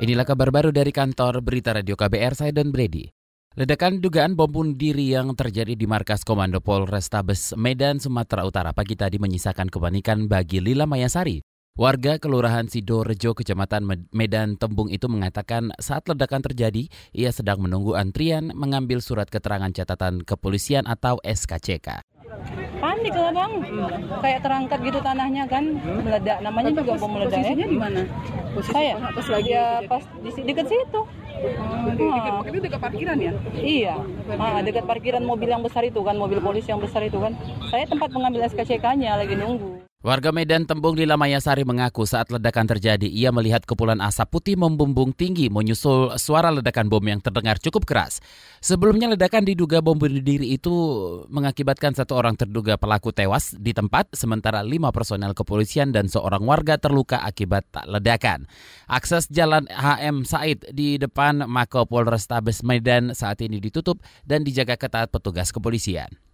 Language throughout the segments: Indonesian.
Inilah kabar baru dari kantor Berita Radio KBR, saya Don Brady. Ledakan dugaan bom bunuh diri yang terjadi di markas Komando Polrestabes Medan, Sumatera Utara pagi tadi menyisakan kepanikan bagi Lila Mayasari. Warga Kelurahan Sidorejo, Kecamatan Medan Tembung itu mengatakan saat ledakan terjadi, ia sedang menunggu antrian mengambil surat keterangan catatan kepolisian atau SKCK panik lah bang kayak terangkat gitu tanahnya kan meledak namanya juga bom meledak posisinya ya. di mana Posisi saya pas lagi ya pas di dekat situ Oh, dekat, itu dekat parkiran ya? Iya, ah, dekat parkiran mobil yang besar itu kan, mobil polisi yang besar itu kan. Saya tempat mengambil SKCK-nya lagi nunggu. Warga Medan Tembung di Lamayasari mengaku saat ledakan terjadi ia melihat kepulan asap putih membumbung tinggi menyusul suara ledakan bom yang terdengar cukup keras. Sebelumnya ledakan diduga bom bunuh diri itu mengakibatkan satu orang terduga pelaku tewas di tempat sementara lima personel kepolisian dan seorang warga terluka akibat ledakan. Akses jalan HM Said di depan Mako Polrestabes Medan saat ini ditutup dan dijaga ketat petugas kepolisian.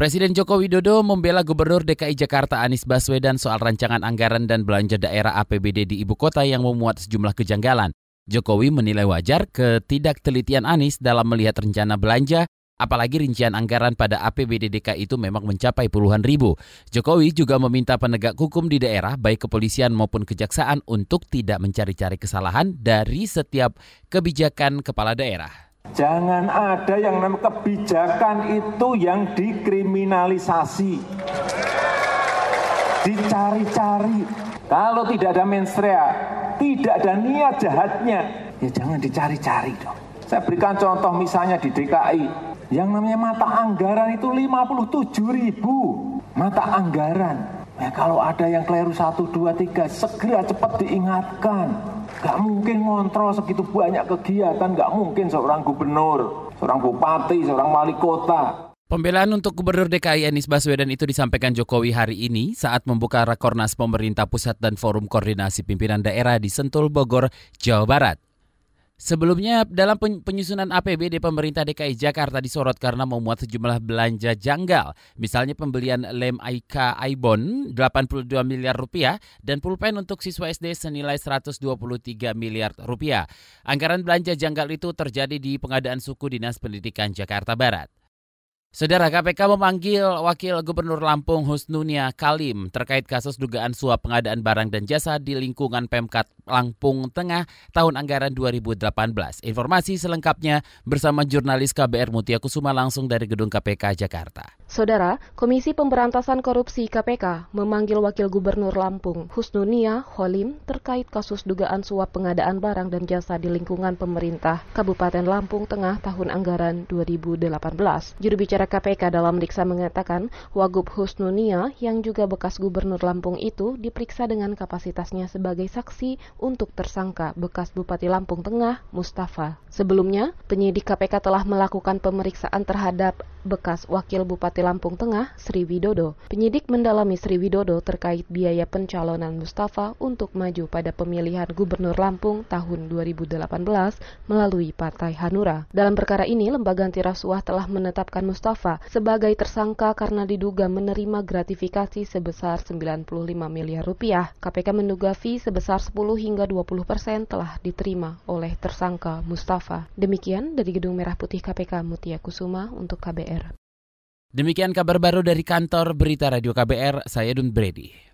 Presiden Joko Widodo membela Gubernur DKI Jakarta Anies Baswedan soal rancangan anggaran dan belanja daerah APBD di ibu kota yang memuat sejumlah kejanggalan. Jokowi menilai wajar ketidaktelitian Anies dalam melihat rencana belanja, apalagi rincian anggaran pada APBD DKI itu memang mencapai puluhan ribu. Jokowi juga meminta penegak hukum di daerah, baik kepolisian maupun kejaksaan, untuk tidak mencari-cari kesalahan dari setiap kebijakan kepala daerah. Jangan ada yang namanya kebijakan itu yang dikriminalisasi. Dicari-cari. Kalau tidak ada mensrea, tidak ada niat jahatnya, ya jangan dicari-cari dong. Saya berikan contoh misalnya di DKI. Yang namanya mata anggaran itu 57 ribu. Mata anggaran. Ya kalau ada yang keliru 1, 2, 3, segera cepat diingatkan Gak mungkin ngontrol segitu banyak kegiatan, gak mungkin seorang gubernur, seorang bupati, seorang wali kota. Pembelaan untuk Gubernur DKI Anies Baswedan itu disampaikan Jokowi hari ini saat membuka Rakornas Pemerintah Pusat dan Forum Koordinasi Pimpinan Daerah di Sentul, Bogor, Jawa Barat. Sebelumnya dalam penyusunan APBD pemerintah DKI Jakarta disorot karena memuat sejumlah belanja janggal. Misalnya pembelian lem IK Aibon 82 miliar rupiah dan pulpen untuk siswa SD senilai 123 miliar rupiah. Anggaran belanja janggal itu terjadi di pengadaan suku Dinas Pendidikan Jakarta Barat. Saudara KPK memanggil Wakil Gubernur Lampung Husnunia Kalim terkait kasus dugaan suap pengadaan barang dan jasa di lingkungan Pemkat Lampung Tengah tahun anggaran 2018. Informasi selengkapnya bersama jurnalis KBR Mutia Kusuma langsung dari Gedung KPK Jakarta. Saudara, Komisi Pemberantasan Korupsi KPK memanggil Wakil Gubernur Lampung Husnunia Holim terkait kasus dugaan suap pengadaan barang dan jasa di lingkungan pemerintah Kabupaten Lampung Tengah tahun anggaran 2018. Juru bicara KPK dalam Diksa mengatakan, Wagub Husnunia yang juga bekas gubernur Lampung itu diperiksa dengan kapasitasnya sebagai saksi untuk tersangka bekas Bupati Lampung Tengah, Mustafa. Sebelumnya, penyidik KPK telah melakukan pemeriksaan terhadap bekas Wakil Bupati Lampung Tengah, Sri Widodo. Penyidik mendalami Sri Widodo terkait biaya pencalonan Mustafa untuk maju pada pemilihan Gubernur Lampung tahun 2018 melalui Partai Hanura. Dalam perkara ini, lembaga anti rasuah telah menetapkan Mustafa sebagai tersangka karena diduga menerima gratifikasi sebesar 95 miliar rupiah. KPK menduga fee sebesar 10 hingga 20 persen telah diterima oleh tersangka Mustafa. Demikian dari Gedung Merah Putih KPK Mutia Kusuma untuk KBR. Demikian kabar baru dari kantor Berita Radio KBR, saya Dun Brady.